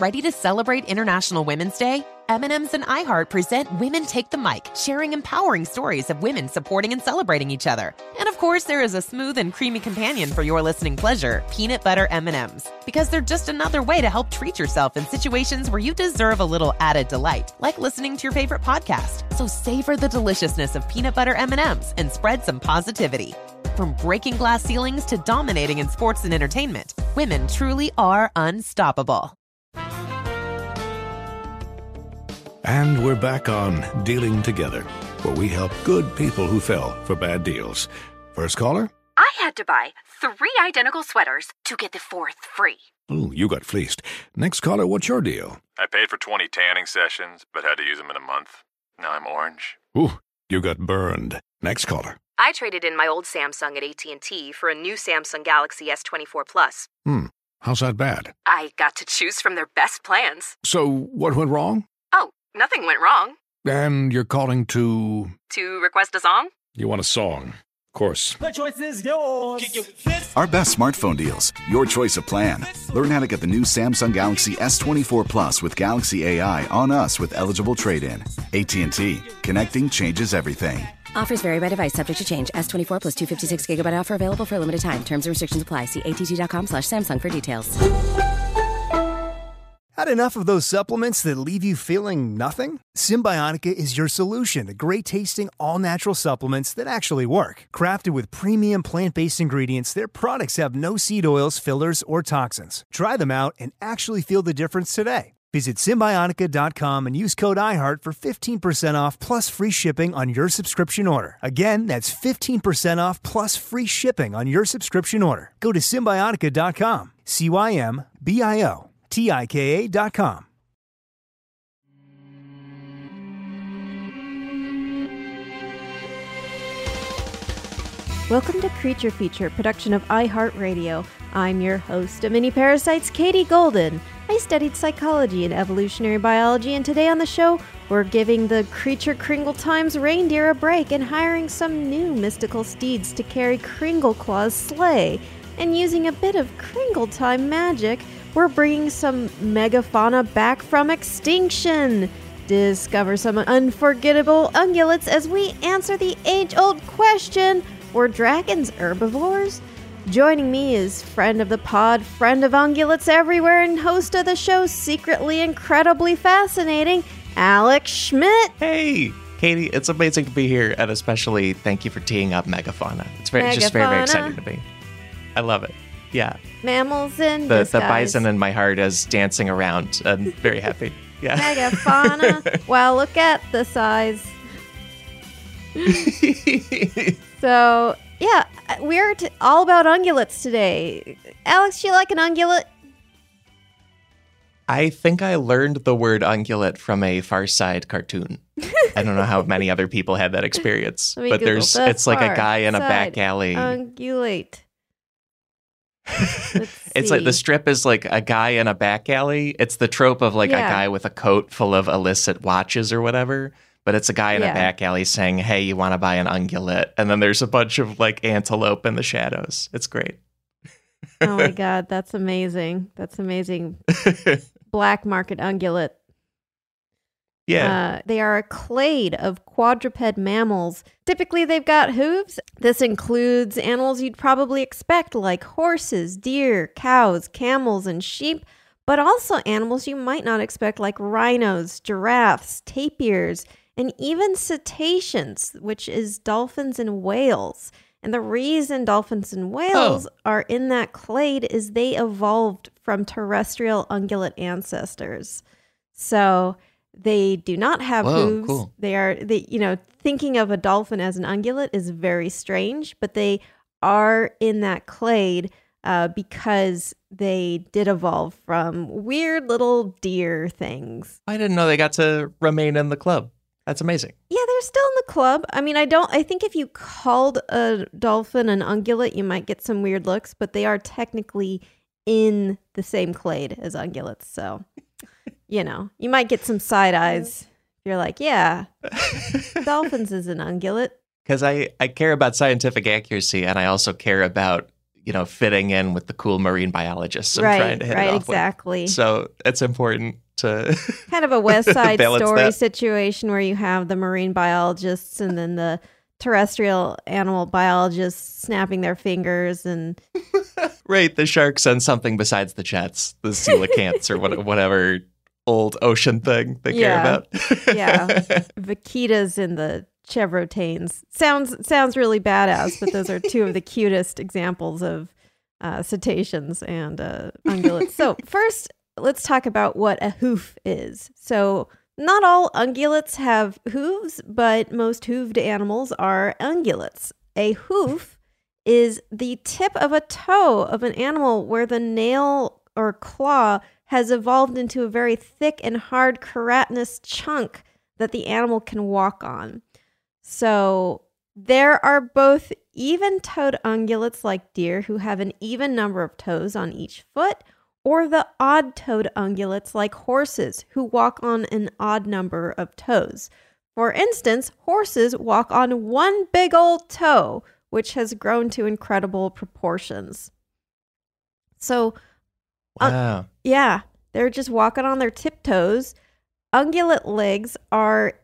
Ready to celebrate International Women's Day? M&M's and iHeart present Women Take the Mic, sharing empowering stories of women supporting and celebrating each other. And of course, there is a smooth and creamy companion for your listening pleasure, peanut butter M&Ms, because they're just another way to help treat yourself in situations where you deserve a little added delight, like listening to your favorite podcast. So savor the deliciousness of peanut butter M&Ms and spread some positivity. From breaking glass ceilings to dominating in sports and entertainment, women truly are unstoppable. And we're back on Dealing Together, where we help good people who fell for bad deals. First caller? I had to buy three identical sweaters to get the fourth free. Ooh, you got fleeced. Next caller, what's your deal? I paid for 20 tanning sessions, but had to use them in a month. Now I'm orange. Ooh, you got burned. Next caller. I traded in my old Samsung at AT&T for a new Samsung Galaxy S24 Plus. Hmm, how's that bad? I got to choose from their best plans. So, what went wrong? Oh, nothing went wrong. And you're calling to. To request a song? You want a song? Of course. The choice is yours. Our best smartphone deals. Your choice of plan. Learn how to get the new Samsung Galaxy S24 Plus with Galaxy AI on us with eligible trade-in. AT&T. Connecting changes everything. Offers vary by device, subject to change. S24 plus 256 gigabyte offer available for a limited time. Terms and restrictions apply. See att.com slash Samsung for details. Had enough of those supplements that leave you feeling nothing? Cymbiotika is your solution to great tasting, all natural supplements that actually work. Crafted with premium plant based ingredients, their products have no seed oils, fillers, or toxins. Try them out and actually feel the difference today. Visit Cymbiotika.com and use code IHEART for 15% off plus free shipping on your subscription order. Again, that's 15% off plus free shipping on your subscription order. Go to Cymbiotika.com. C Y M B I O T I K A.com. Welcome to Creature Feature, production of iHeartRadio. I'm your host of Mini Parasites, Katie Golden. I studied psychology and evolutionary biology, and today on the show, we're giving the Creature Kringle Times reindeer a break and hiring some new mystical steeds to carry Kringleclaw's sleigh. And using a bit of Kringle Time magic, we're bringing some megafauna back from extinction. Discover some unforgettable ungulates as we answer the age old question were dragons herbivores? Joining me is friend of the pod, friend of ungulates everywhere, and host of the show Secretly Incredibly Fascinating, Alex Schmidt. Hey, Katie, it's amazing to be here, and especially thank you for teeing up megafauna. It's very, just very, very exciting to be. I love it. Yeah, Mammals in the the bison in my heart is dancing around. I'm very happy. Yeah. Megafauna. well, look at the size. so, yeah, we're t- all about ungulates today. Alex, do you like an ungulate? I think I learned the word ungulate from a Far Side cartoon. I don't know how many other people had that experience, but Google there's the it's like a guy in a back alley. Ungulate. It's like the strip is like a guy in a back alley. It's the trope of like Yeah. a guy with a coat full of illicit watches or whatever. But it's a guy in Yeah. a back alley saying, "Hey, you want to buy an ungulate?" And then there's a bunch of like antelope in the shadows. It's great. oh my god, that's amazing. That's amazing. Black market ungulate. Yeah. Uh, they are a clade of quadruped mammals. Typically, they've got hooves. This includes animals you'd probably expect, like horses, deer, cows, camels, and sheep, but also animals you might not expect, like rhinos, giraffes, tapirs, and even cetaceans, which is dolphins and whales. And the reason dolphins and whales are in that clade is they evolved from terrestrial ungulate ancestors. So they do not have Whoa, hooves. cool. They are they you know thinking of a dolphin as an ungulate is very strange, but they are in that clade uh, because they did evolve from weird little deer things. I didn't know they got to remain in the club. That's amazing. Yeah, they're still in the club. I mean, I don't. I think if you called a dolphin an ungulate, you might get some weird looks, but they are technically in the same clade as ungulates. So, you know, you might get some side eyes. You're like, yeah, dolphins is an ungulate. Because I, I care about scientific accuracy and I also care about you know, fitting in with the cool marine biologists I'm right, trying to hit right, exactly. with. So it's important to kind of a West Side Story that. situation where you have the marine biologists and then the terrestrial animal biologists snapping their fingers and Right, the sharks and something besides the jets, the coelacanths or what, whatever old ocean thing they Yeah. care about. yeah, vaquitas in the chevrotains. Sounds sounds really badass, but those are two of the cutest examples of uh, cetaceans and uh, ungulates. So first, let's talk about what a hoof is. So not all ungulates have hooves, but most hooved animals are ungulates. A hoof is the tip of a toe of an animal where the nail or claw has evolved into a very thick and hard keratinous chunk that the animal can walk on. So there are both even toed ungulates like deer who have an even number of toes on each foot, or the odd toed ungulates like horses who walk on an odd number of toes. For instance, horses walk on one big old toe, which has grown to incredible proportions. So, Wow. yeah, they're just walking on their tiptoes. Ungulate legs are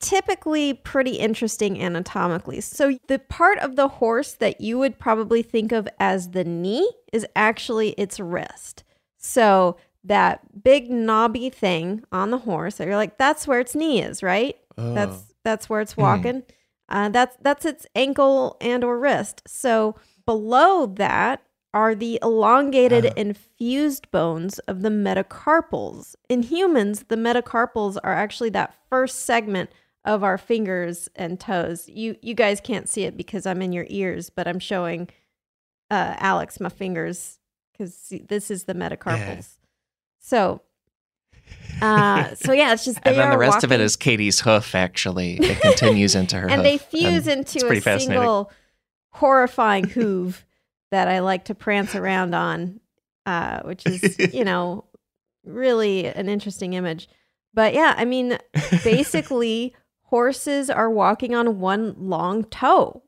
typically pretty interesting anatomically. So, the part of the horse that you would probably think of as the knee is actually its wrist. So, that big knobby thing on the horse, that you're like, that's where its knee is, right? Oh. That's that's where it's Hmm. walking. Uh, that's that's its ankle and or wrist. So below that are the elongated Ah. and fused bones of the metacarpals. In humans, the metacarpals are actually that first segment of our fingers and toes. You you guys can't see it because I'm in your ears, but I'm showing uh, Alex my fingers because this is the metacarpals. So. Uh, so yeah, it's just and then the rest of it is Katie's hoof, actually. It continues into her and hoof. they fuse into a single horrifying hoof that I like to prance around on, uh, which is you know really an interesting image. But yeah, I mean, basically, horses are walking on one long toe,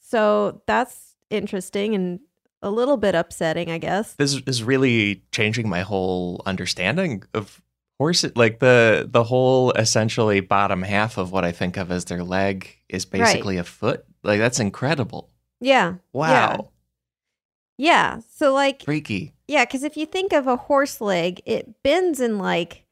so that's interesting and a little bit upsetting, I guess. This is really changing my whole understanding of horses. Like the the whole essentially bottom half of what I think of as their leg is basically a foot. Like that's incredible. Yeah. Wow. Yeah. So like Freaky. Yeah, because if you think of a horse leg, it bends in like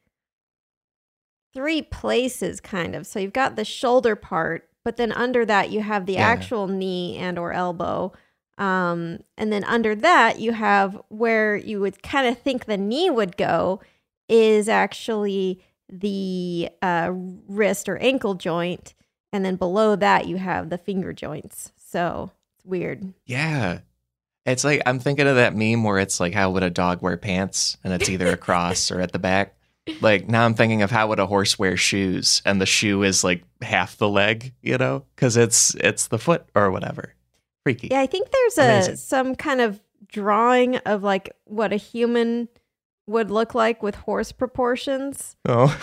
three places, kind of. So you've got the shoulder part, but then under that you have the Yeah. actual knee and or elbow. Um, and then under that you have where you would kind of think the knee would go is actually the uh, wrist or ankle joint, and then below that you have the finger joints. So it's weird. Yeah. It's like I'm thinking of that meme where it's like how would a dog wear pants and it's either across or at the back. Like now I'm thinking of how would a horse wear shoes and the shoe is like half the leg, you know, cuz it's it's the foot or whatever. Freaky. Yeah, I think there's a some kind of drawing of like what a human would look like with horse proportions. Oh.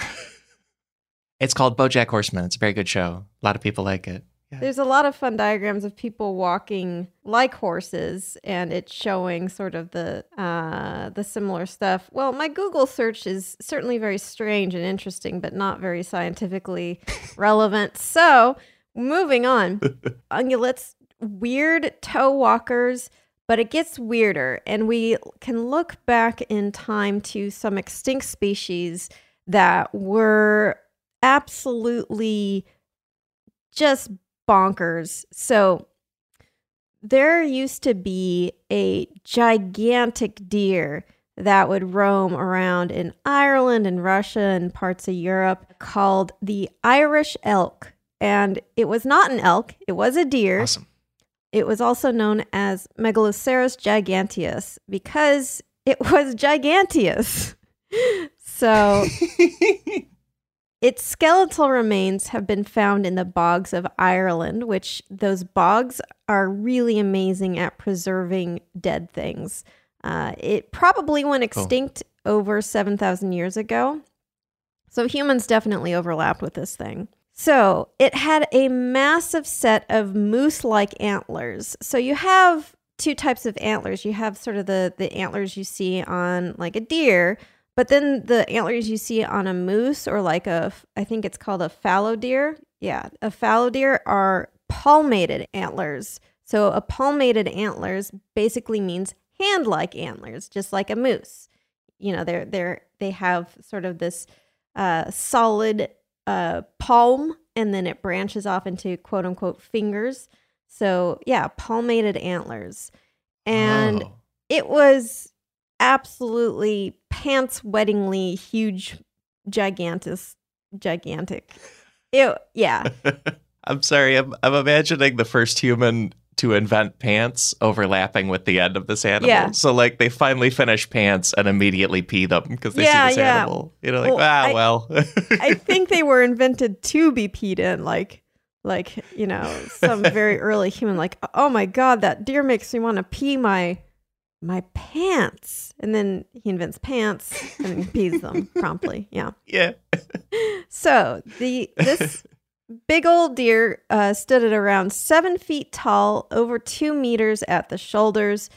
it's called BoJack Horseman. It's a very good show. A lot of people like it. There's a lot of fun diagrams of people walking like horses, and it's showing sort of the uh, the similar stuff. Well, my Google search is certainly very strange and interesting, but not very scientifically relevant. So, moving on, ungulates, weird toe walkers, but it gets weirder, and we can look back in time to some extinct species that were absolutely just bonkers. So there used to be a gigantic deer that would roam around in Ireland and Russia and parts of Europe called the Irish elk. And it was not an elk, it was a deer. Awesome. It was also known as Megaloceros giganteus because it was giganteous. so its skeletal remains have been found in the bogs of Ireland, which those bogs are really amazing at preserving dead things. Uh, it probably went extinct over 7,000 years ago. So humans definitely overlapped with this thing. So it had a massive set of moose like antlers. So you have two types of antlers. You have sort of the the antlers you see on like a deer, but then the antlers you see on a moose or like a I think it's called a fallow deer. Yeah, a fallow deer are palmated antlers. So a palmated antlers basically means hand-like antlers, just like a moose. You know, they're they're they have sort of this uh, solid uh, palm, and then it branches off into quote unquote fingers. So yeah, palmated antlers, and Oh. it was absolutely pants wettingly huge, gigantus, gigantic. Ew, yeah. I'm sorry. I'm, I'm imagining the first human to invent pants overlapping with the end of this animal. Yeah. So like they finally finish pants and immediately pee them because they Yeah, see this yeah. animal. You know, like Well, ah I- well. I think they were invented to be peed in, like like you know some very early human. Like, oh my god, that deer makes me want to pee my my pants, and then he invents pants and he pees them promptly. Yeah. yeah. So the this big old deer uh, stood at around seven feet tall, over two meters at the shoulders.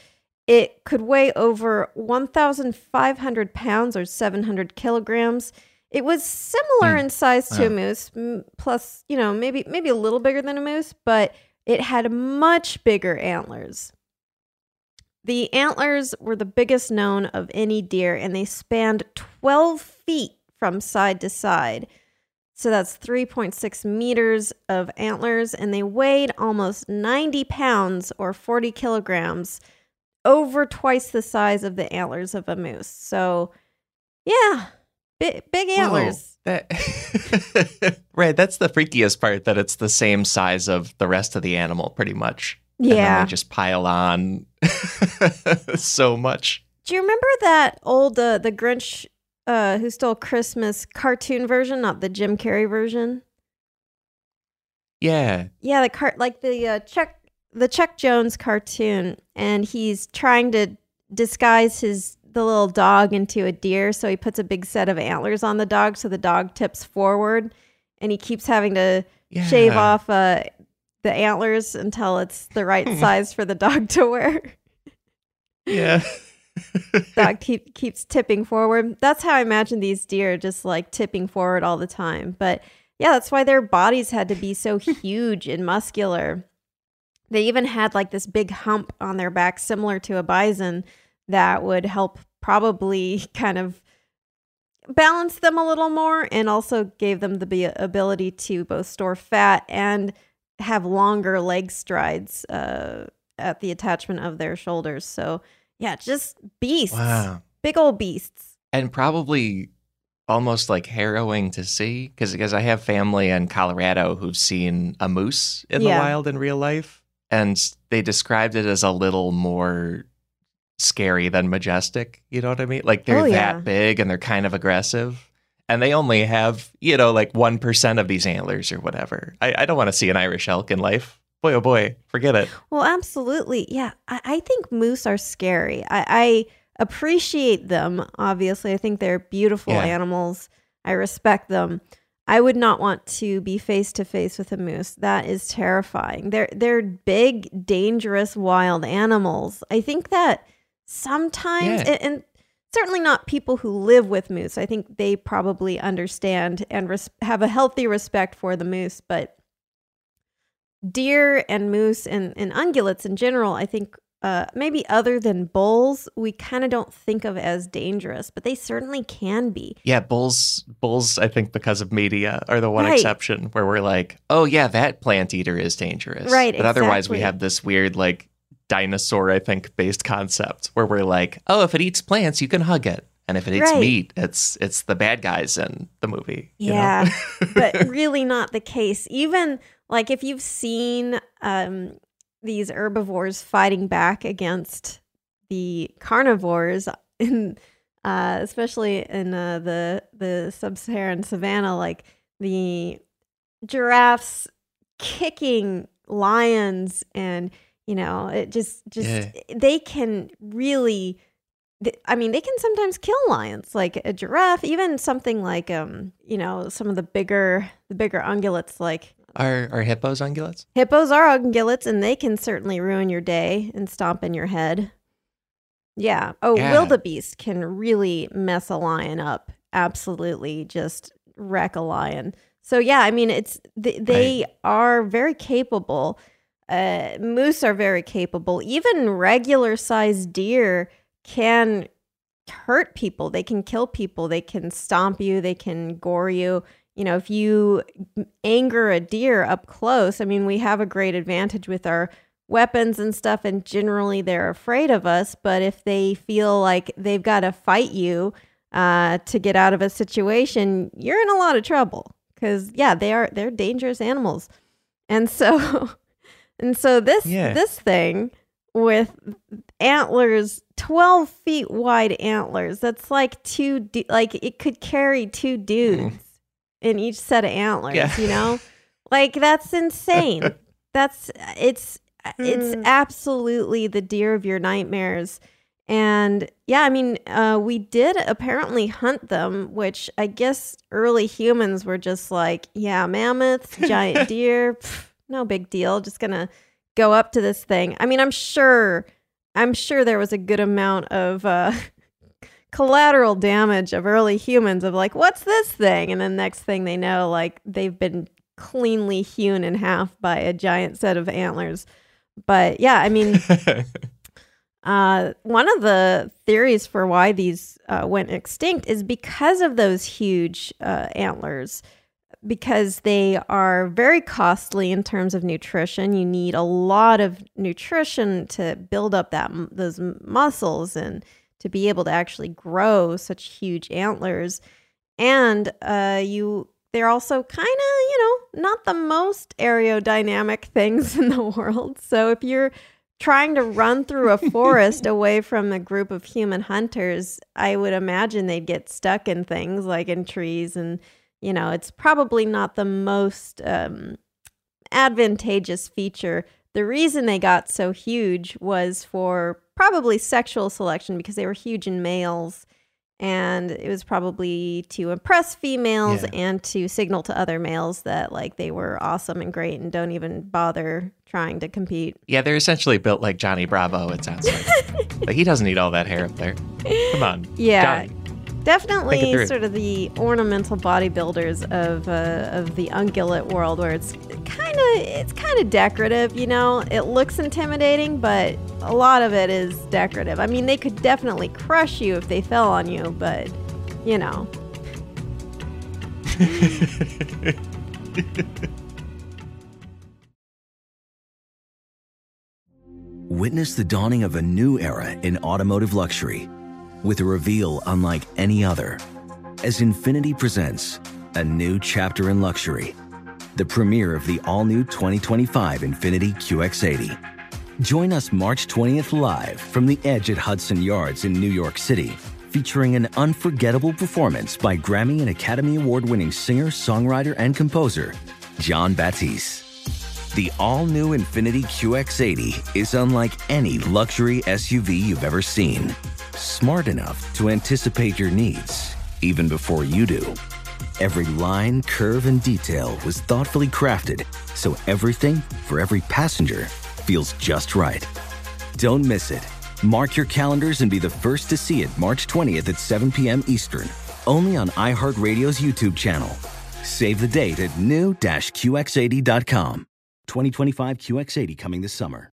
It could weigh over 1,500 pounds or 700 kilograms. It was similar Mm. in size to a moose, m- plus you know maybe maybe a little bigger than a moose, but it had much bigger antlers. The antlers were the biggest known of any deer, and they spanned 12 feet from side to side. So that's 3.6 meters of antlers, and they weighed almost 90 pounds or 40 kilograms, over twice the size of the antlers of a moose. So, yeah, big, big antlers. Whoa, that right. That's the freakiest part. That it's the same size of the rest of the animal, pretty much. And Yeah. they just pile on so much. Do you remember that old uh, the Grinch uh, who stole Christmas cartoon version, not the Jim Carrey version? Yeah. Yeah, the cart like the uh, Chuck the Chuck Jones cartoon, and he's trying to disguise his the little dog into a deer. So he puts a big set of antlers on the dog, so the dog tips forward, and he keeps having to shave off uh, the antlers until it's the right hmm. size for the dog to wear. Yeah. dog keep, keeps tipping forward. That's how I imagine these deer just like tipping forward all the time. But yeah, that's why their bodies had to be so huge and muscular. They even had like this big hump on their back, similar to a bison, that would help probably kind of balance them a little more and also gave them the ability to both store fat and have longer leg strides uh, at the attachment of their shoulders. So, yeah, just beasts. Wow. Big old beasts. and probably almost like harrowing to see because because I have family in Colorado who've seen a moose in Yeah. the wild in real life, and they described it as a little more scary than majestic. You know what I mean? Like they're Oh, yeah. that big and they're kind of aggressive. And they only have, you know, like 1% of these antlers or whatever. I, I don't want to see an Irish elk in life. Boy, oh boy, forget it. Well, absolutely. Yeah, I, I think moose are scary. I, I appreciate them. Obviously, I think they're beautiful Yeah. animals. I respect them. I would not want to be face to face with a moose. That is terrifying. They're they're big, dangerous, wild animals. I think that sometimes, Yeah. and, and certainly not people who live with moose. I think they probably understand and res- have a healthy respect for the moose, but deer and moose and, and ungulates in general, I think uh, maybe other than bulls, we kind of don't think of as dangerous, but they certainly can be. Yeah, bulls, bulls. I think because of media are the one Right. exception where we're like, oh yeah, that plant eater is dangerous. Right, But otherwise, we have this weird like dinosaur, I think, based concept where we're like, oh, if it eats plants, you can hug it, and if it eats Right. meat, it's it's the bad guys in the movie. you know? Yeah, but really not the case. Even like if you've seen um, these herbivores fighting back against the carnivores, in, uh, especially in uh, the the sub-Saharan savannah, like the giraffes kicking lions, and you know, it just just Yeah. they can really I mean, they can sometimes kill lions, like a giraffe, even something like um, you know, some of the bigger the bigger ungulates like Are are hippos ungulates? Hippos are ungulates, and they can certainly ruin your day and stomp in your head. Yeah. Oh, Yeah. wildebeest can really mess a lion up. Absolutely, just wreck a lion. So yeah, I mean, it's they, they are very capable. Uh, moose are very capable. Even regular sized deer can hurt people. They can kill people. They can stomp you. They can gore you. You know, if you anger a deer up close, I mean, we have a great advantage with our weapons and stuff, and generally they're afraid of us. But if they feel like they've got to fight you uh, to get out of a situation, you're in a lot of trouble. Because yeah, they are they're dangerous animals, and so and so this Yeah. this thing with antlers 12 feet wide antlers that's like two du- like it could carry two dudes in each set of antlers Mm. Yeah. you know like that's insane that's it's it's absolutely the deer of your nightmares and yeah i mean uh, we did apparently hunt them which i guess early humans were just like yeah mammoths giant deer pff, no big deal just gonna go up to this thing. I mean i'm sure i'm sure there was a good amount of uh, collateral damage of early humans of like what's this thing? And then next thing they know like they've been cleanly hewn in half by a giant set of antlers. But yeah i mean uh, one of the theories for why these uh, went extinct is because of those huge uh, antlers because they are very costly in terms of nutrition. You need a lot of nutrition to build up that those muscles and to be able to actually grow such huge antlers. And uh, you, they're also kind of, you know, not the most aerodynamic things in the world. So if you're trying to run through a forest away from a group of human hunters, I would imagine they'd get stuck in things like in trees and you know, it's probably not the most um, advantageous feature. The reason they got so huge was for probably sexual selection because they were huge in males. And it was probably to impress females Yeah. and to signal to other males that like they were awesome and great and don't even bother trying to compete. Yeah, they're essentially built like Johnny Bravo. It sounds like, but he doesn't need all that hair up there. Come on, Yeah, Johnny. Think it definitely sort of the ornamental bodybuilders of uh, of the ungulate world, where it's kind of it's kind of decorative. You know, it looks intimidating, but a lot of it is decorative. I mean, they could definitely crush you if they fell on you, but you know, Witness the dawning of a new era in automotive luxury with a reveal unlike any other as Infiniti presents a new chapter in luxury, the premiere of the all new 2025 Infiniti QX80. Join us March 20th live from the edge at Hudson Yards in New York City, featuring an unforgettable performance by Grammy and Academy Award winning singer, songwriter, and composer, Jon Batiste. The all new Infiniti QX80 is unlike any luxury SUV you've ever seen. Smart enough to anticipate your needs, even before you do. Every line, curve, and detail was thoughtfully crafted so everything for every passenger feels just right. Don't miss it. Mark your calendars and be the first to see it March 20th at 7 p.m. Eastern, only on iHeartRadio's YouTube channel. Save the date at new-QX80.com. 2025 QX80 coming this summer.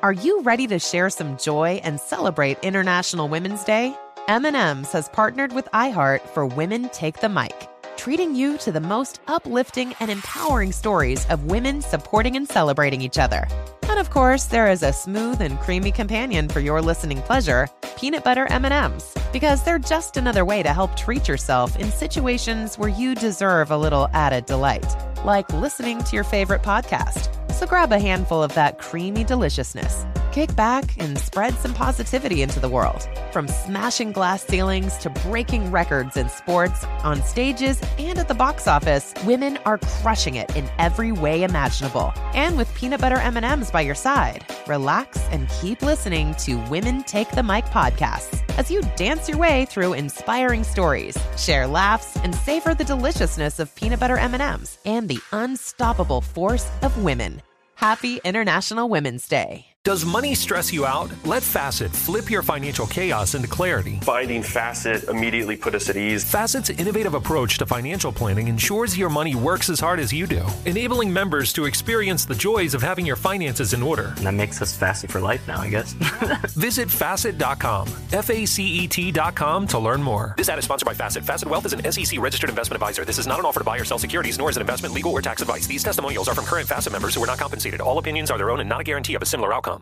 Are you ready to share some joy and celebrate International Women's Day? M&M's has partnered with iHeart for Women Take the Mic, treating you to the most uplifting and empowering stories of women supporting and celebrating each other. And of course, there is a smooth and creamy companion for your listening pleasure, peanut butter M&Ms, because they're just another way to help treat yourself in situations where you deserve a little added delight, like listening to your favorite podcast. So grab a handful of that creamy deliciousness. kick back and spread some positivity into the world. From smashing glass ceilings to breaking records in sports, on stages, and at the box office, women are crushing it in every way imaginable. And with peanut butter M&Ms by your side, relax and keep listening to Women Take the Mic podcasts as you dance your way through inspiring stories, share laughs, and savor the deliciousness of peanut butter M&Ms and the unstoppable force of women. Happy International Women's Day. Does money stress you out? Let Facet flip your financial chaos into clarity. Finding Facet immediately put us at ease. Facet's innovative approach to financial planning ensures your money works as hard as you do, enabling members to experience the joys of having your finances in order. And that makes us Facet for life now, I guess. Visit Facet.com, F A C E T.com to learn more. This ad is sponsored by Facet. Facet Wealth is an SEC registered investment advisor. This is not an offer to buy or sell securities, nor is it investment, legal, or tax advice. These testimonials are from current Facet members who are not compensated. All opinions are their own and not a guarantee of a similar outcome.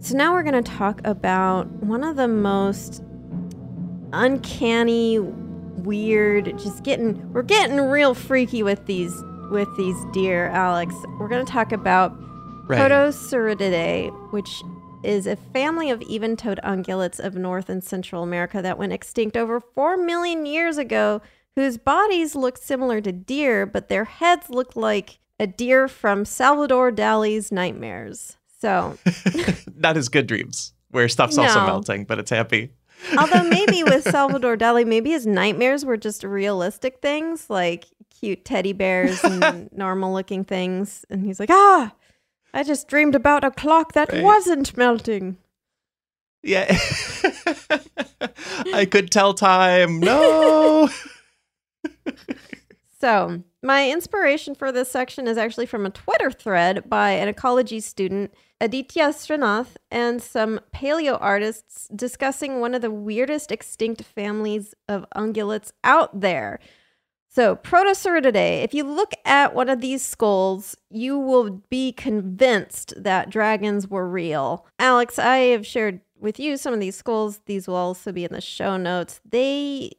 So now we're going to talk about one of the most uncanny, weird, just getting we're getting real freaky with these with these deer, Alex. We're going to talk about Right. Protoceratidae, which is a family of even-toed ungulates of North and Central America that went extinct over 4 million years ago, whose bodies look similar to deer, but their heads look like a deer from Salvador Dali's Nightmares. So, Not his good dreams, where stuff's also melting, but it's happy. Although maybe with Salvador Dali, maybe his nightmares were just realistic things, like cute teddy bears and normal looking things. And he's like, ah, I just dreamed about a clock that Right. wasn't melting. Yeah. I could tell time. No. So, my inspiration for this section is actually from a Twitter thread by an ecology student, Aditya Srinath, and some paleo artists discussing one of the weirdest extinct families of ungulates out there. So, Protoceratidae, if you look at one of these skulls, you will be convinced that dragons were real. Alex, I have shared with you some of these skulls. These will also be in the show notes. They,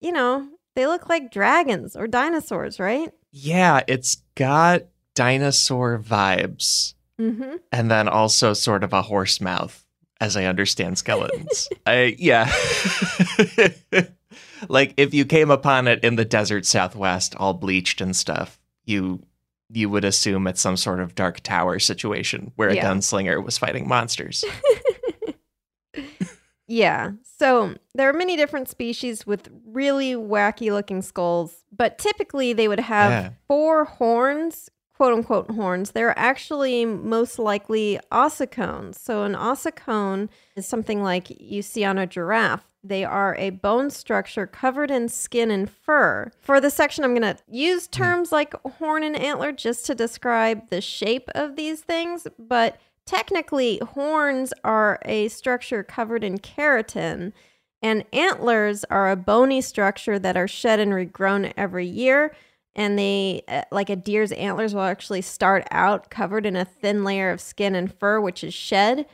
you know, they look like dragons or dinosaurs, right? Yeah, it's got dinosaur vibes. Mm-hmm. And then also sort of a horse mouth, as I understand skeletons. I yeah. like if you came upon it in the desert southwest, all bleached and stuff, you you would assume it's some sort of dark tower situation where a Yeah. gunslinger was fighting monsters. Yeah. So there are many different species with really wacky looking skulls, but typically they would have Yeah. four horns, quote unquote horns. They're actually most likely ossicones. So an ossicone is something like you see on a giraffe. They are a bone structure covered in skin and fur. For this section, I'm going to use hmm. terms like horn and antler just to describe the shape of these things, but technically, horns are a structure covered in keratin, and antlers are a bony structure that are shed and regrown every year. And they, uh, like a deer's antlers, will actually start out covered in a thin layer of skin and fur, which is shed.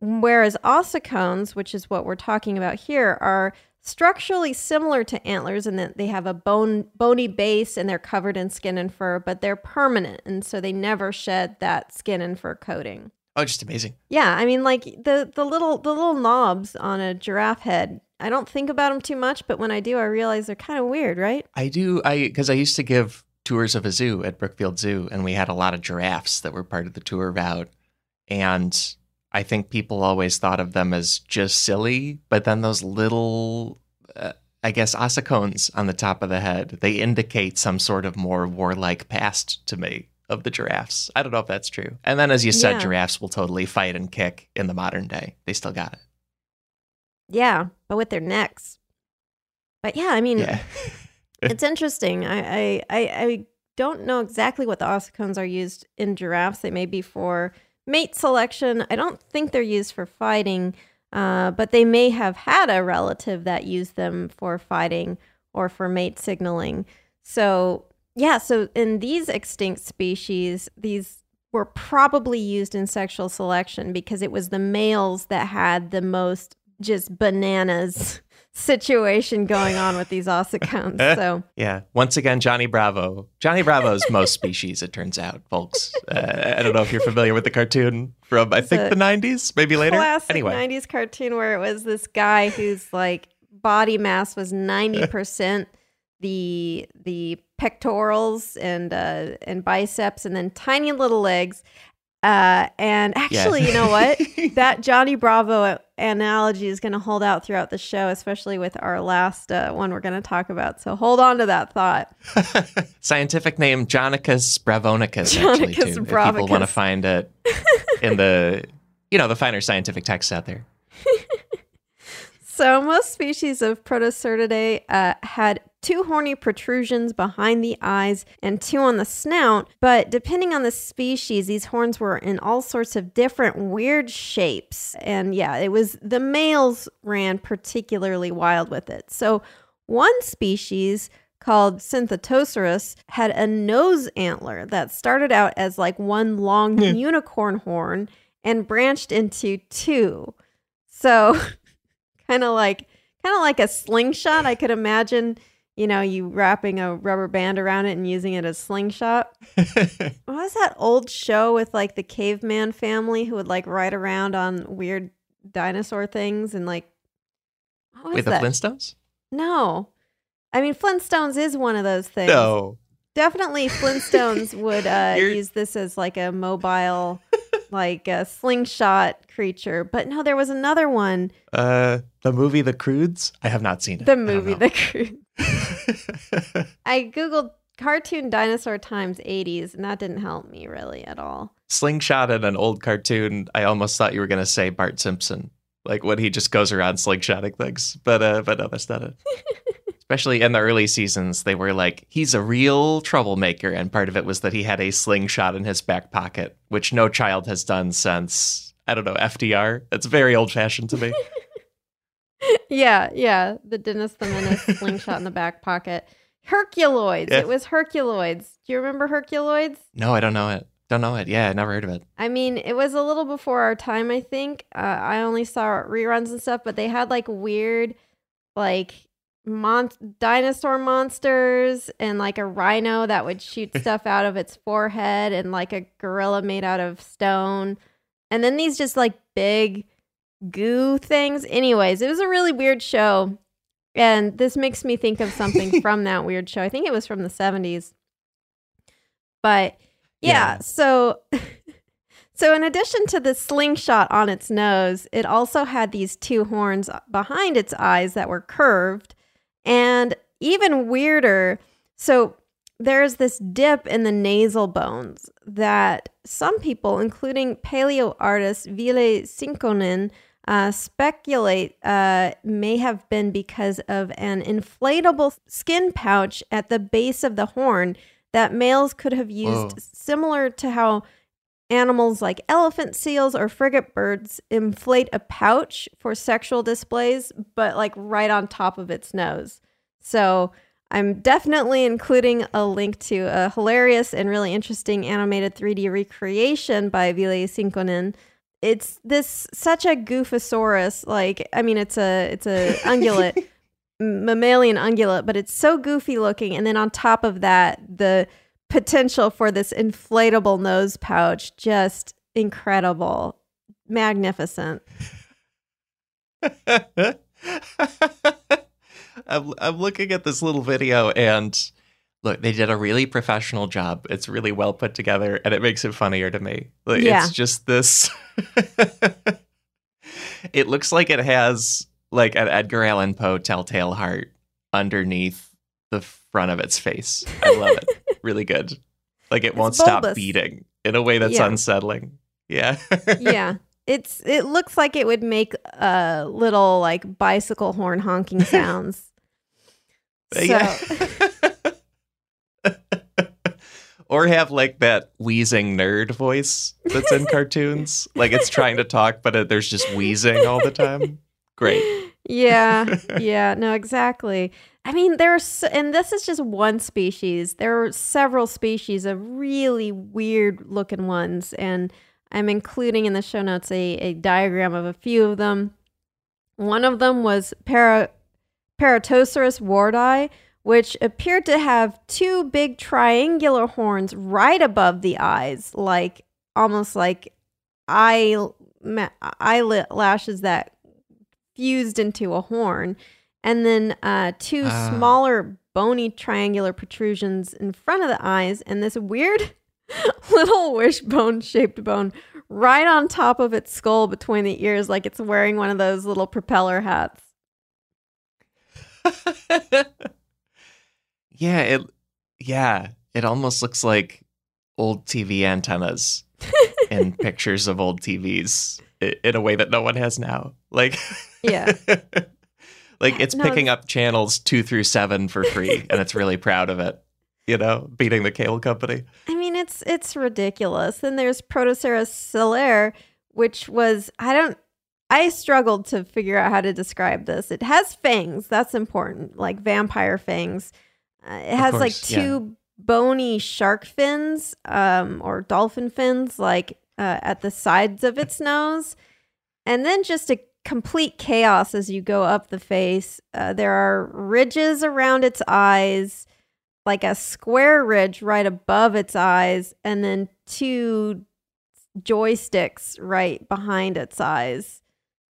Whereas ossicones, which is what we're talking about here, are structurally similar to antlers in that they have a bone bony base and they're covered in skin and fur, but they're permanent, and so they never shed that skin and fur coating. Oh, just amazing. Yeah, I mean, like the the little the little knobs on a giraffe head. I don't think about them too much, but when I do, I realize they're kind of weird, right? I do. I because I used to give tours of a zoo at Brookfield Zoo, and we had a lot of giraffes that were part of the tour route. And I think people always thought of them as just silly, but then those little, uh, I guess, ossicones on the top of the head, they indicate some sort of more warlike past to me of the giraffes. I don't know if that's true. And then, as you said, Yeah. giraffes will totally fight and kick in the modern day. They still got it. Yeah, but with their necks. But yeah, I mean, Yeah. it's interesting. I, I I I don't know exactly what the ossicones are used in giraffes. They may be for mate selection. I don't think they're used for fighting, uh, but they may have had a relative that used them for fighting or for mate signaling. So yeah, so in these extinct species, these were probably used in sexual selection because it was the males that had the most just bananas situation going on with these ossicones. So yeah, once again, Johnny Bravo. Johnny Bravo's most species, it turns out, folks. Uh, I don't know if you're familiar with the cartoon from I think a the '90s, maybe later. classic Anyway, 90s cartoon where it was this guy whose like body mass was 90% the the pectorals and uh and biceps and then tiny little legs uh and actually you know what that Johnny Bravo analogy is going to hold out throughout the show especially with our last uh, one we're going to talk about so hold on to that thought scientific name Jonicus bravonicus. Actually, Jonicus too, if people want to find it in the you know the finer scientific texts out there. So most species of Protoceratidae uh, had two horny protrusions behind the eyes and two on the snout, but depending on the species, these horns were in all sorts of different weird shapes. And yeah, it was the males ran particularly wild with it. So one species called Synthetoceras had a nose antler that started out as like one long hmm. unicorn horn and branched into two. So kind of like kind of like a slingshot. I could imagine, you know, you wrapping a rubber band around it and using it as slingshot. what was that old show with like the caveman family who would like ride around on weird dinosaur things and like what was Wait, the that? Flintstones? No. I mean Flintstones is one of those things. No. Definitely Flintstones would uh, use this as like a mobile like a slingshot creature. But no, there was another one. Uh, the movie The Croods. I have not seen it. The movie. The Crew. I googled cartoon dinosaur times 80s and that didn't help me really at all. slingshot in an old cartoon. I almost thought you were going to say Bart Simpson, like when he just goes around slingshotting things. But uh, but no, that's not it. Especially in the early seasons, they were like, he's a real troublemaker, and part of it was that he had a slingshot in his back pocket, which no child has done since I don't know FDR. It's very old fashioned to me. yeah, yeah. The Dennis the Menace slingshot in the back pocket. Herculoids. Yeah. It was Herculoids. Do you remember Herculoids? no, I don't know it. Don't know it. Yeah, I never heard of it. I mean, it was a little before our time, I think. Uh, I only saw reruns and stuff, but they had like weird, like mon- dinosaur monsters and like a rhino that would shoot stuff out of its forehead and like a gorilla made out of stone. And then these just like big goo things. Anyways, it was a really weird show. And this makes me think of something from that weird show. I think it was from the 70s. But yeah, Yeah. so so in addition to the slingshot on its nose, it also had these two horns behind its eyes that were curved and even weirder. So there's this dip in the nasal bones that some people, including paleo artist Ville Sinkkonen, uh, speculate uh, may have been because of an inflatable skin pouch at the base of the horn that males could have used, Whoa. similar to how animals like elephant seals or frigate birds inflate a pouch for sexual displays, but like right on top of its nose. So I'm definitely including a link to a hilarious and really interesting animated 3D recreation by Ville Sinkkonen. It's this such a goofosaurus, like I mean, it's a it's a ungulate, mammalian ungulate, but it's so goofy looking. And then on top of that, the potential for this inflatable nose pouch, just incredible, magnificent. I'm, I'm looking at this little video and look, they did a really professional job. It's really well put together and it makes it funnier to me. Like, Yeah. It's just this. it looks like it has like an Edgar Allan Poe telltale heart underneath the front of its face. I love it. really good. Like it won't stop beating in a way that's Yeah. unsettling. Yeah. yeah. It's it looks like it would make uh little like bicycle horn honking sounds. So Yeah. or have like that wheezing nerd voice that's in cartoons. Like it's trying to talk, but it, there's just wheezing all the time. Great. yeah, yeah, no, exactly. I mean, there's, and this is just one species. There are several species of really weird looking ones, and I'm including in the show notes a, a diagram of a few of them. One of them was para wardi, which appeared to have two big triangular horns right above the eyes, like almost like eye eyelashes that fused into a horn, and then uh, two Ah. smaller bony triangular protrusions in front of the eyes, and this weird little wishbone shaped bone right on top of its skull between the ears, like it's wearing one of those little propeller hats. Yeah, it yeah, it almost looks like old TV antennas and pictures of old TVs in a way that no one has now. Like Yeah. like it's No, picking up channels 2 through 7 for free and it's really proud of it. You know, beating the cable company. I mean, it's it's ridiculous. Then there's Protoceras celer, which was I don't I struggled to figure out how to describe this. It has fangs, that's important, like vampire fangs. Uh, it has like course, yeah. two bony shark fins, um, or dolphin fins, like uh, at the sides of its nose, and then just a complete chaos as you go up the face. Uh, there are ridges around its eyes like a square ridge right above its eyes and then two joysticks right behind its eyes.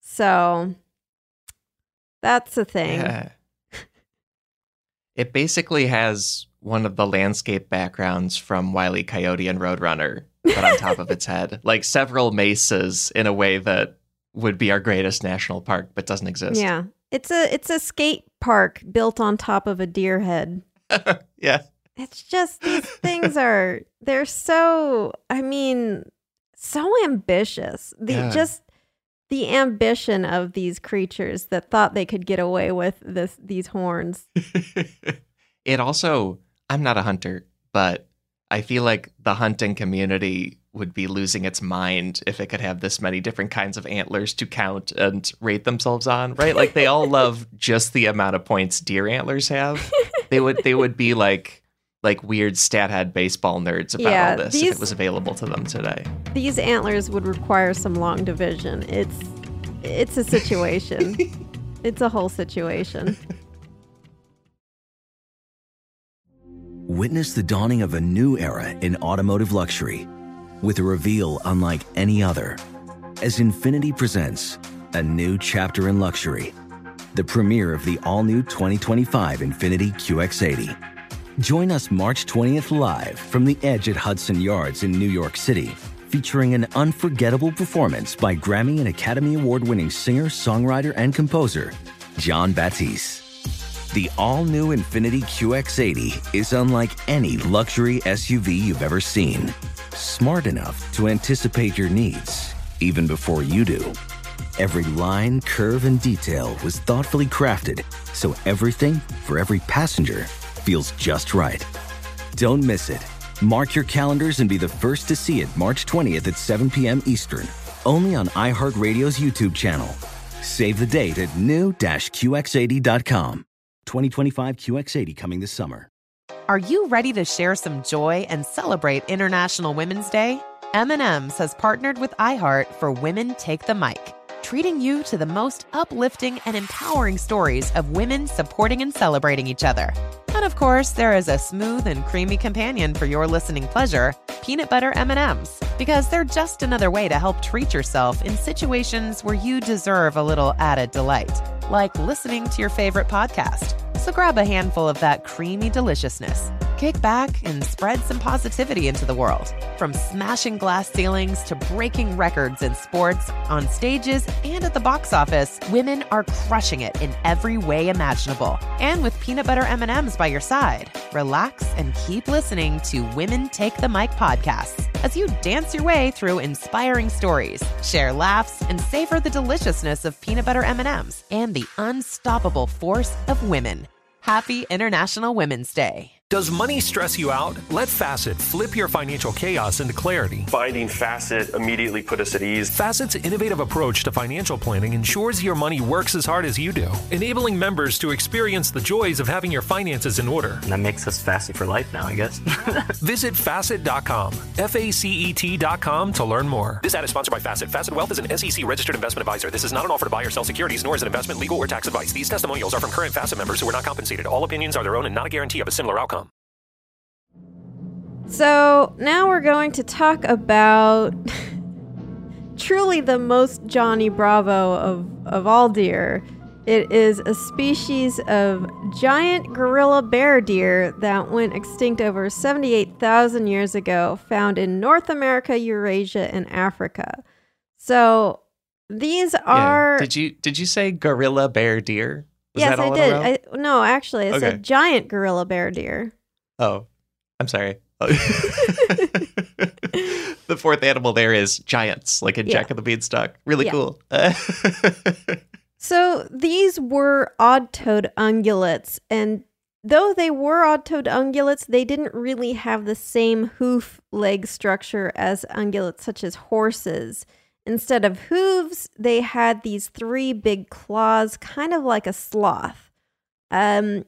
So that's a thing. Yeah. It basically has one of the landscape backgrounds from Wile E. Coyote and Roadrunner, but on top of its head. Like several mesas in a way that would be our greatest national park, but doesn't exist. Yeah. It's a it's a skate park built on top of a deer head. Yeah. It's just these things are they're so I mean so ambitious. The Yeah. just the ambition of these creatures that thought they could get away with this these horns. It also, I'm not a hunter, but I feel like the hunting community would be losing its mind if it could have this many different kinds of antlers to count and rate themselves on, right? Like they all love just the amount of points deer antlers have. they would they would be like like weird stat head baseball nerds about Yeah, all this if it was available to them today. These antlers would require some long division. It's it's a situation. it's a whole situation. Witness the dawning of a new era in automotive luxury with a reveal unlike any other as Infiniti presents a new chapter in luxury, the premiere of the all new 2025 Infiniti QX80. Join us March 20th live from the edge at Hudson Yards in New York City, featuring an unforgettable performance by Grammy and Academy Award winning singer, songwriter, and composer, Jon Batiste. The all new Infiniti QX80 is unlike any luxury SUV you've ever seen. Smart enough to anticipate your needs, even before you do. Every line, curve, and detail was thoughtfully crafted so everything for every passenger feels just right. Don't miss it. Mark your calendars and be the first to see it March 20th at 7 p.m. Eastern, only on iHeartRadio's YouTube channel. Save the date at new-QX80.com. 2025 QX80 coming this summer. Are you ready to share some joy and celebrate International Women's Day? M&M's has partnered with iHeart for Women Take the Mic, treating you to the most uplifting and empowering stories of women supporting and celebrating each other. And of course, there is a smooth and creamy companion for your listening pleasure, peanut butter M&Ms, because they're just another way to help treat yourself in situations where you deserve a little added delight, like listening to your favorite podcast. So grab a handful of that creamy deliciousness. Kick back and spread some positivity into the world. From smashing glass ceilings to breaking records in sports, on stages, and at the box office, women are crushing it in every way imaginable. And with peanut butter M&Ms by your side, relax and keep listening to Women Take the Mic podcasts as you dance your way through inspiring stories, share laughs, and savor the deliciousness of peanut butter M&Ms and the unstoppable force of women. Happy International Women's Day. Does money stress you out? Let Facet flip your financial chaos into clarity. Finding Facet immediately put us at ease. Facet's innovative approach to financial planning ensures your money works as hard as you do, enabling members to experience the joys of having your finances in order. And that makes us Facet for life now, I guess. Visit facet.com, F A C E T.com to learn more. This ad is sponsored by Facet. Facet Wealth is an SEC registered investment advisor. This is not an offer to buy or sell securities, nor is it investment, legal, or tax advice. These testimonials are from current Facet members who are not compensated. All opinions are their own and not a guarantee of a similar outcome. So now we're going to talk about truly the most Johnny Bravo of, of all deer. It is a species of giant gorilla bear deer that went extinct over 78,000 years ago, found in North America, Eurasia, and Africa. So these are. Yeah. Did you did you say gorilla bear deer? Was yes, I did. I, no, actually, I Okay. said giant gorilla bear deer. Oh, I'm sorry. the fourth animal there is giants, like in Yeah. Jack of the Beanstalk. Really Yeah. cool. So these were odd-toed ungulates, and though they were odd-toed ungulates, they didn't really have the same hoof leg structure as ungulates such as horses. Instead of hooves, they had these three big claws, kind of like a sloth. Um,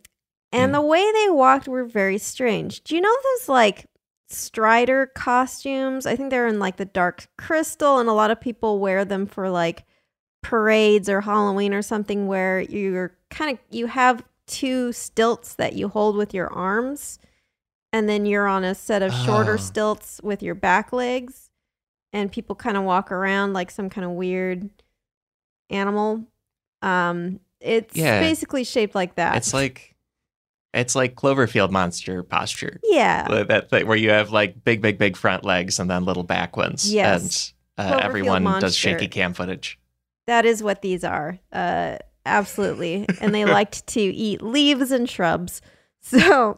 and the way they walked were very strange. Do you know those like strider costumes? I think they're in like the dark crystal, and a lot of people wear them for like parades or Halloween or something where you're kind of you have two stilts that you hold with your arms and then you're on a set of shorter Oh. stilts with your back legs and people kind of walk around like some kind of weird animal um it's Yeah. basically shaped like that it's like it's like Cloverfield monster posture. yeah That thing where you have like big, big, big front legs and then little back ones. Yes. And uh, everyone does shaky cam footage. That is what these are. Uh, absolutely. and they liked to eat leaves and shrubs. So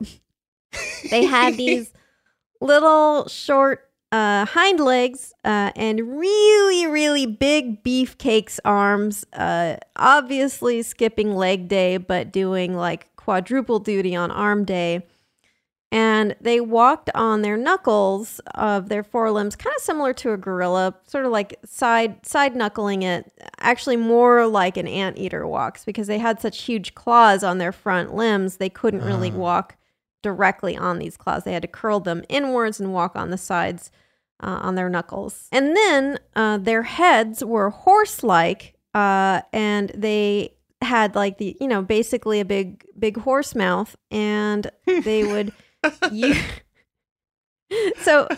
they had these little short uh, hind legs uh, and really, really big beefcakes arms. Uh, obviously skipping leg day, but doing like quadruple duty on arm day. And they walked on their knuckles of their forelimbs, kind of similar to a gorilla, sort of like side side knuckling it. Actually, more like an anteater walks because they had such huge claws on their front limbs. They couldn't really Ah. walk directly on these claws. They had to curl them inwards and walk on the sides uh, on their knuckles. And then uh, their heads were horse-like, uh, and they had like the you know basically a big big horse mouth, and they would you. so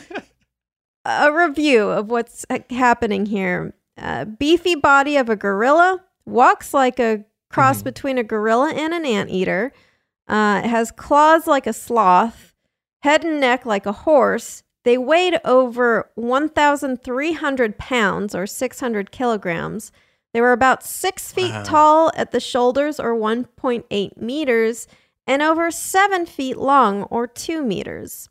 a review of what's happening here. Uh, beefy body of a gorilla walks like a cross between a gorilla and an anteater. Uh, has claws like a sloth, head and neck like a horse. They weighed over 1,300 pounds or 600 kilograms. They were about six feet Wow. tall at the shoulders or 1.8 meters and over seven feet long or two meters.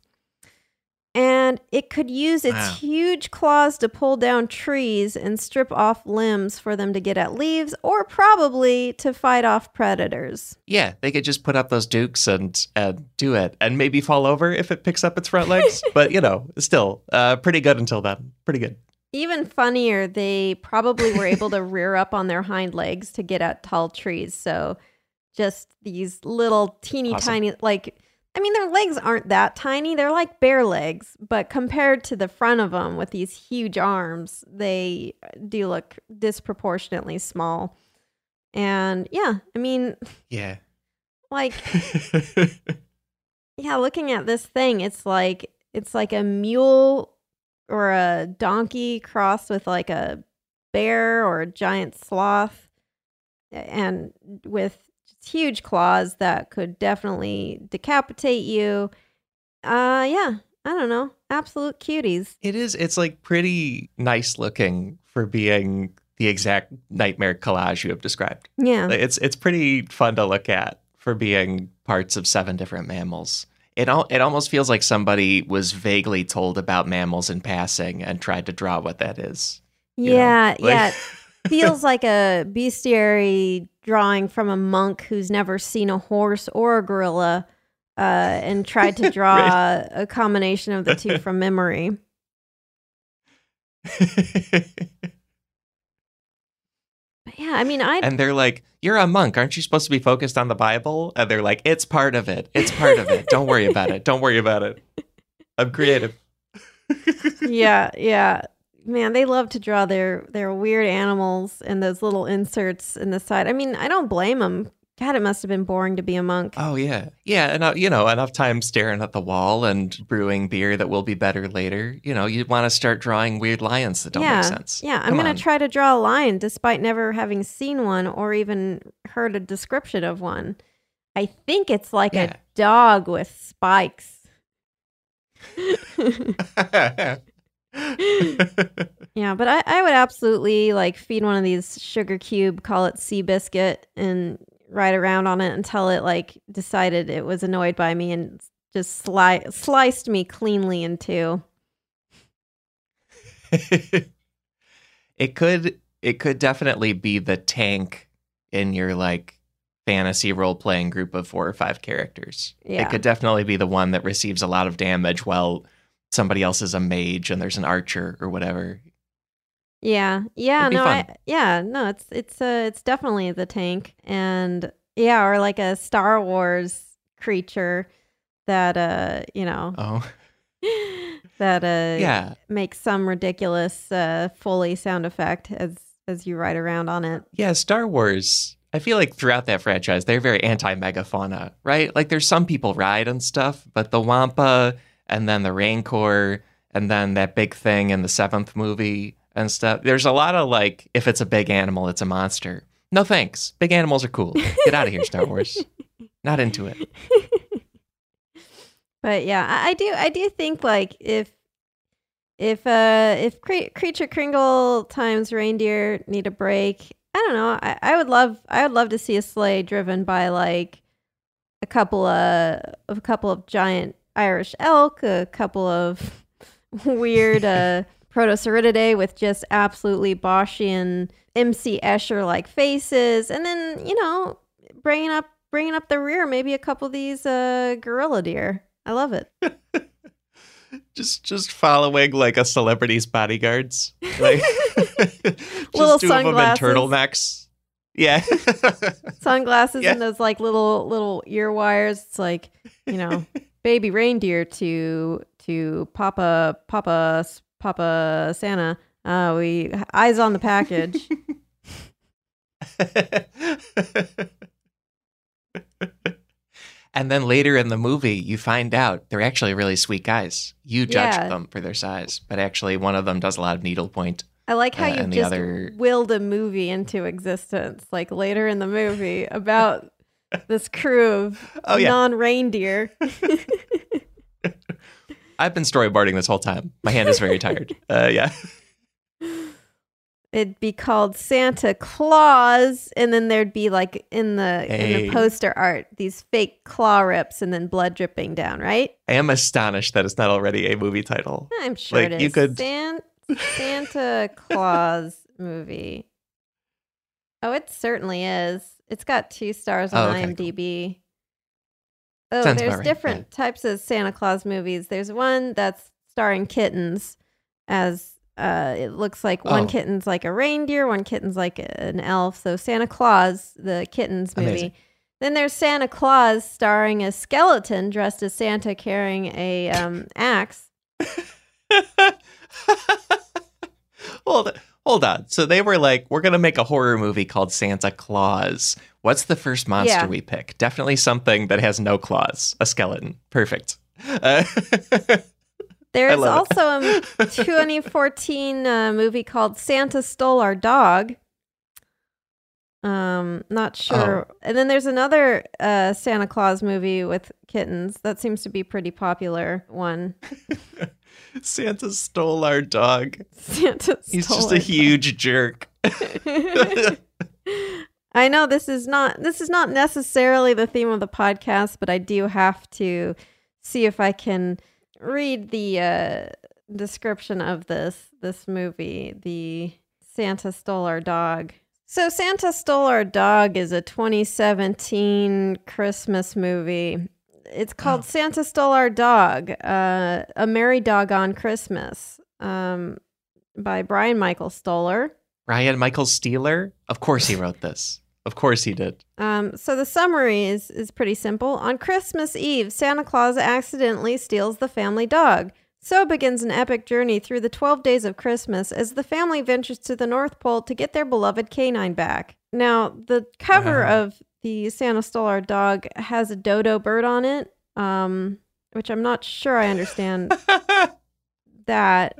And it could use its Wow. huge claws to pull down trees and strip off limbs for them to get at leaves or probably to fight off predators. Yeah, they could just put up those dukes and and do it, and maybe fall over if it picks up its front legs. but you know, still, uh, pretty good until then. Pretty good. Even funnier, they probably were able to rear up on their hind legs to get at tall trees. So just these little teeny Awesome. tiny, like, I mean, their legs aren't that tiny. They're like bear legs, but compared to the front of them with these huge arms, they do look disproportionately small. And yeah, I mean, Yeah. like, yeah, looking at this thing, it's like it's like a mule or a donkey crossed with like a bear or a giant sloth and with huge claws that could definitely decapitate you. Uh yeah, I don't know. Absolute cuties. It is. It's like pretty nice looking for being the exact nightmare collage you have described. Yeah. It's it's pretty fun to look at for being parts of seven different mammals. It al- it almost feels like somebody was vaguely told about mammals in passing and tried to draw what that is. Yeah, Like- yeah. Feels like a bestiary drawing from a monk who's never seen a horse or a gorilla. uh, and tried to draw a combination of the two from memory. Yeah, I mean, I and they're like, "You're a monk, aren't you supposed to be focused on the Bible?" And they're like, "It's part of it. It's part of it. Don't worry about it. Don't worry about it. I'm creative." yeah, yeah. Man, they love to draw their their weird animals and those little inserts in the side. I mean, I don't blame them. God, it must have been boring to be a monk. Oh yeah, yeah, and uh, you know, enough time staring at the wall and brewing beer that will be better later. You know, you want to start drawing weird lions that don't yeah, make sense. Yeah, I'm gonna try to draw a lion despite never having seen one or even heard a description of one. I think it's like Yeah. a dog with spikes. Yeah, but I, I would absolutely like feed one of these sugar cube, call it sea biscuit, and ride around on it until it like decided it was annoyed by me and just sli- sliced me cleanly in two. it could it could definitely be the tank in your like fantasy role playing group of four or five characters. Yeah. It could definitely be the one that receives a lot of damage while somebody else is a mage and there's an archer or whatever. Yeah, yeah, no, fun. I yeah, no, it's it's uh it's definitely the tank, and yeah, or like a Star Wars creature that uh you know Oh. that uh Yeah. makes some ridiculous uh Foley sound effect as as you ride around on it. Yeah, Star Wars. I feel like throughout that franchise, they're very anti megafauna, right? Like there's some people ride and stuff, but the Wampa and then the Rancor and then that big thing in the seventh movie and stuff. There's a lot of like, if it's a big animal, it's a monster. No thanks. Big animals are cool. Get out of here, Star Wars. Not into it. But yeah, I, I do I do think like if if uh if cre- creature Kringle times reindeer need a break, I don't know. I, I would love I would love to see a sleigh driven by like a couple of a couple of giant Irish elk, a couple of weird uh Protoceratidae with just absolutely Boschian MC Escher like faces, and then you know bringing up bringing up the rear, maybe a couple of these uh gorilla deer. I love it. Just just following like a celebrity's bodyguards. Like just Little two of them in sunglasses. turtlenecks. Yeah. Sunglasses Yeah. and those like little little ear wires. It's like you know, baby reindeer to to Papa Papa Papa Santa. Uh, we eyes on the package. And then later in the movie, you find out they're actually really sweet guys. You judge Yeah. them for their size, but actually, one of them does a lot of needlepoint. I like how Uh, you just other- willed a movie into existence, like later in the movie about this crew of Oh, yeah. non-reindeer. I've been storyboarding this whole time. My hand is very tired. Uh, yeah. It'd be called Santa Claus, and then there'd be like in the in the poster art these fake claw rips and then blood dripping down. Right? I am astonished that it's not already a movie title. I'm sure Like, it is. you could- San- Santa Claus movie. Oh, it certainly is. It's got two stars on Oh, okay, IMDb. Oh, Sounds there's right, different types of Santa Claus movies. There's one that's starring kittens, as uh, it looks like one Oh. kitten's like a reindeer, one kitten's like an elf. So Santa Claus, the kittens movie. Amazing. Then there's Santa Claus starring a skeleton dressed as Santa carrying a um, axe. hold, hold on. So they were like, we're going to make a horror movie called Santa Claus. What's the first monster Yeah. we pick? Definitely something that has no claws. A skeleton. Perfect. Uh, There's it. also a 2014 uh, movie called Santa Stole Our Dog. Um, not sure. Oh. And then there's another uh, Santa Claus movie with kittens that seems to be pretty popular one. Santa stole our dog. Santa He's just a huge jerk. I know this is not this is not necessarily the theme of the podcast, but I do have to see if I can read the uh, description of this this movie, the Santa Stole Our Dog. So Santa Stole Our Dog is a 2017 Christmas movie. it's called Santa Stole Our Dog, uh, A Merry Doggone Christmas, um, by Brian Michael Stoller. Ryan Michael Steeler? Of course he wrote this. Of course he did. Um, so the summary is is pretty simple. On Christmas Eve, Santa Claus accidentally steals the family dog. So begins an epic journey through the 12 days of Christmas as the family ventures to the North Pole to get their beloved canine back. Now, the cover Wow. of the Santa Stole Our Dog has a dodo bird on it, um, which I'm not sure I understand that.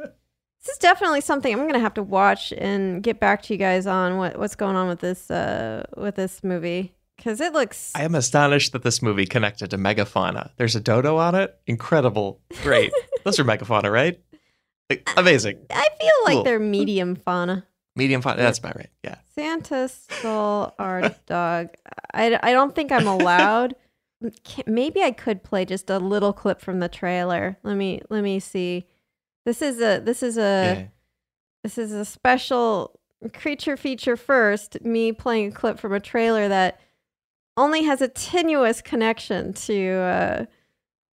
This is definitely something I'm gonna have to watch and get back to you guys on what, what's going on with this uh, with this movie because it looks I am astonished that this movie connected to megafauna. There's a dodo on it. Incredible. Great. Those are megafauna, right? Like, Amazing. I feel like Cool. they're medium fauna. Medium fauna. That's about right. Yeah. Santa stole our dog. I, I don't think I'm allowed. Maybe I could play just a little clip from the trailer. Let me let me see. This is a this is a Yeah. this is a special creature feature first. Me playing a clip from a trailer that only has a tenuous connection to uh,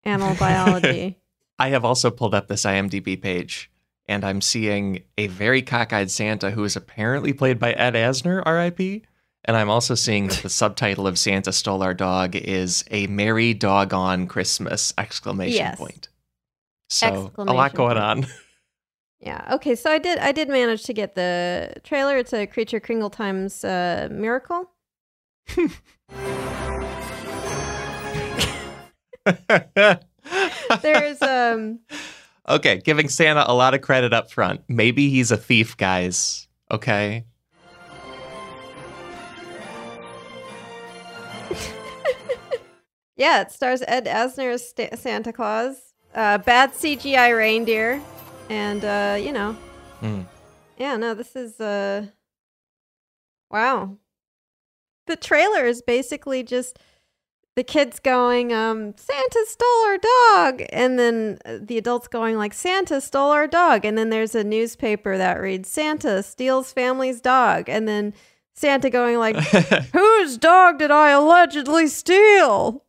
animal biology. I have also pulled up this IMDb page and I'm seeing a very cockeyed Santa who is apparently played by Ed Asner, RIP. And I'm also seeing that the subtitle of Santa Stole Our Dog is a merry doggone Christmas exclamation Yes. point. So a lot going on. Yeah. Okay. So I did. I did manage to get the trailer. It's a Creature Kringle Times uh, Miracle. There's um. okay, giving Santa a lot of credit up front. Maybe he's a thief, guys. Okay. Yeah, it stars Ed Asner as Sta- Santa Claus. Uh, bad CGI reindeer, and uh, you know, Hmm. yeah. No, this is uh. Wow. The trailer is basically just the kids going, um, Santa stole our dog. And then uh, the adults going, like, Santa stole our dog. And then there's a newspaper that reads, Santa steals family's dog. And then Santa going, like, whose dog did I allegedly steal?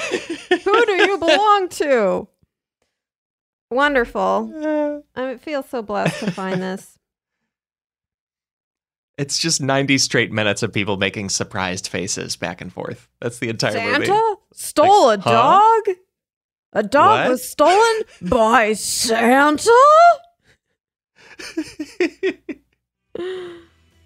Who do you belong to? Wonderful. I feel so blessed to find this. It's just 90 straight minutes of people making surprised faces back and forth. That's the entire movie. Santa stole Like, a huh? dog? A dog What? was stolen by Santa?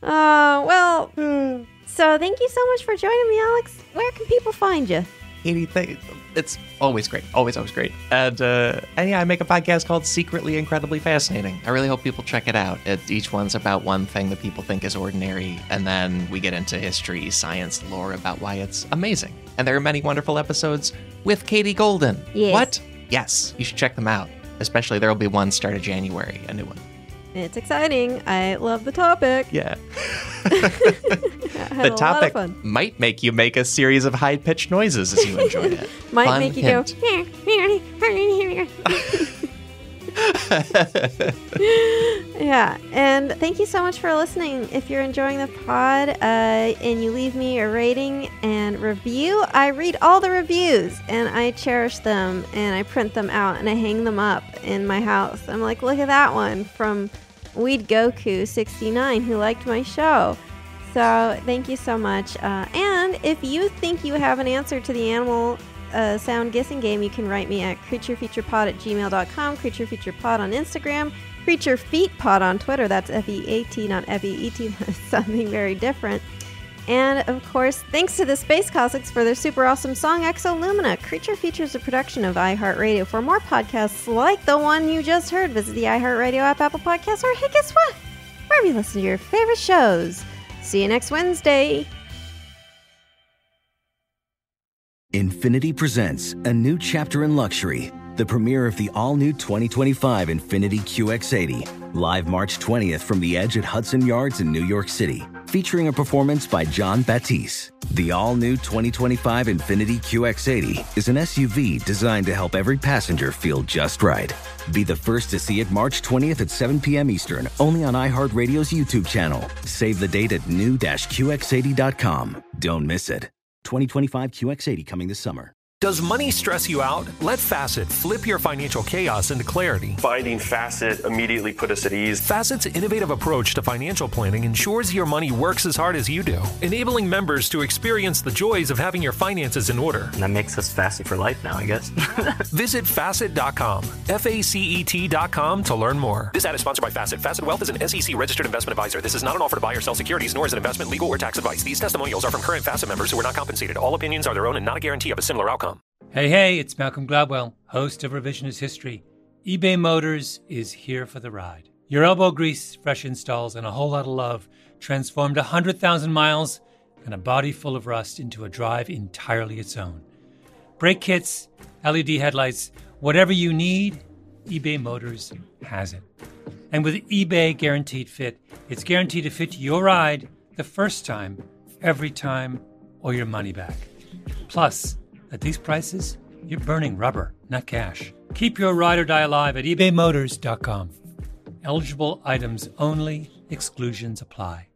Uh, well, so thank you so much for joining me, Alex. Where can people find you? Anything. It's always great, always, always great. And, uh, and yeah, I make a podcast called Secretly Incredibly Fascinating. I really hope people check it out. It, each one's about one thing that people think is ordinary, and then we get into history, science, lore about why it's amazing. And there are many wonderful episodes with Katie Golden. Yes. What? Yes, you should check them out. Especially there will be one start of January, a new one. It's exciting. I love the topic. Yeah. The a lot of topic might make you make a series of high pitched noises as you enjoy it. Might Fun make you hint. go. yeah, and thank you so much for listening. If you're enjoying the pod uh, and you leave me a rating and review, I read all the reviews and I cherish them and I print them out and I hang them up in my house. I'm like, look at that one from Weed Goku 69 who liked my show. So thank you so much. Uh, and if you think you have an answer to the animal uh, sound guessing game, you can write me at creaturefeaturepod at gmail.com, creaturefeaturepod on Instagram, creaturefeetpod on Twitter. That's F-E-A-T, not F-E-E-T. Something very different. And of course, thanks to the Space Cossacks for their super awesome song Exolumina. Creature features a production of iHeartRadio. For more podcasts like the one you just heard, visit the iHeartRadio app, Apple Podcasts, or hey, guess what? Wherever you listen to your favorite shows. See you next Wednesday. Infiniti presents a new chapter in luxury, the premiere of the all new 2025 Infiniti QX80, live March 20th from the edge at Hudson Yards in New York City, featuring a performance by Jon Batiste. The all new 2025 Infiniti QX80 is an SUV designed to help every passenger feel just right. Be the first to see it March 20th at 7 p.m. Eastern, only on iHeartRadio's YouTube channel. Save the date at new-QX80.com. Don't miss it. 2025 QX80 coming this summer. Does money stress you out? Let Facet flip your financial chaos into clarity. Finding Facet immediately put us at ease. Facet's innovative approach to financial planning ensures your money works as hard as you do, enabling members to experience the joys of having your finances in order. And that makes us Facet for life now, I guess. Visit facet.com, F A C E T.com to learn more. This ad is sponsored by Facet. Facet Wealth is an SEC registered investment advisor. This is not an offer to buy or sell securities, nor is it investment, legal, or tax advice. These testimonials are from current Facet members who are not compensated. All opinions are their own and not a guarantee of a similar outcome. Hey, hey, it's Malcolm Gladwell, host of Revisionist History. eBay Motors is here for the ride. Your elbow grease, fresh installs, and a whole lot of love transformed 100,000 miles and a body full of rust into a drive entirely its own. Brake kits, LED headlights, whatever you need, eBay Motors has it. And with eBay Guaranteed Fit, it's guaranteed to fit your ride the first time, every time, or your money back. Plus, at these prices, you're burning rubber, not cash. Keep your ride or die alive at ebaymotors.com. Eligible items only, exclusions apply.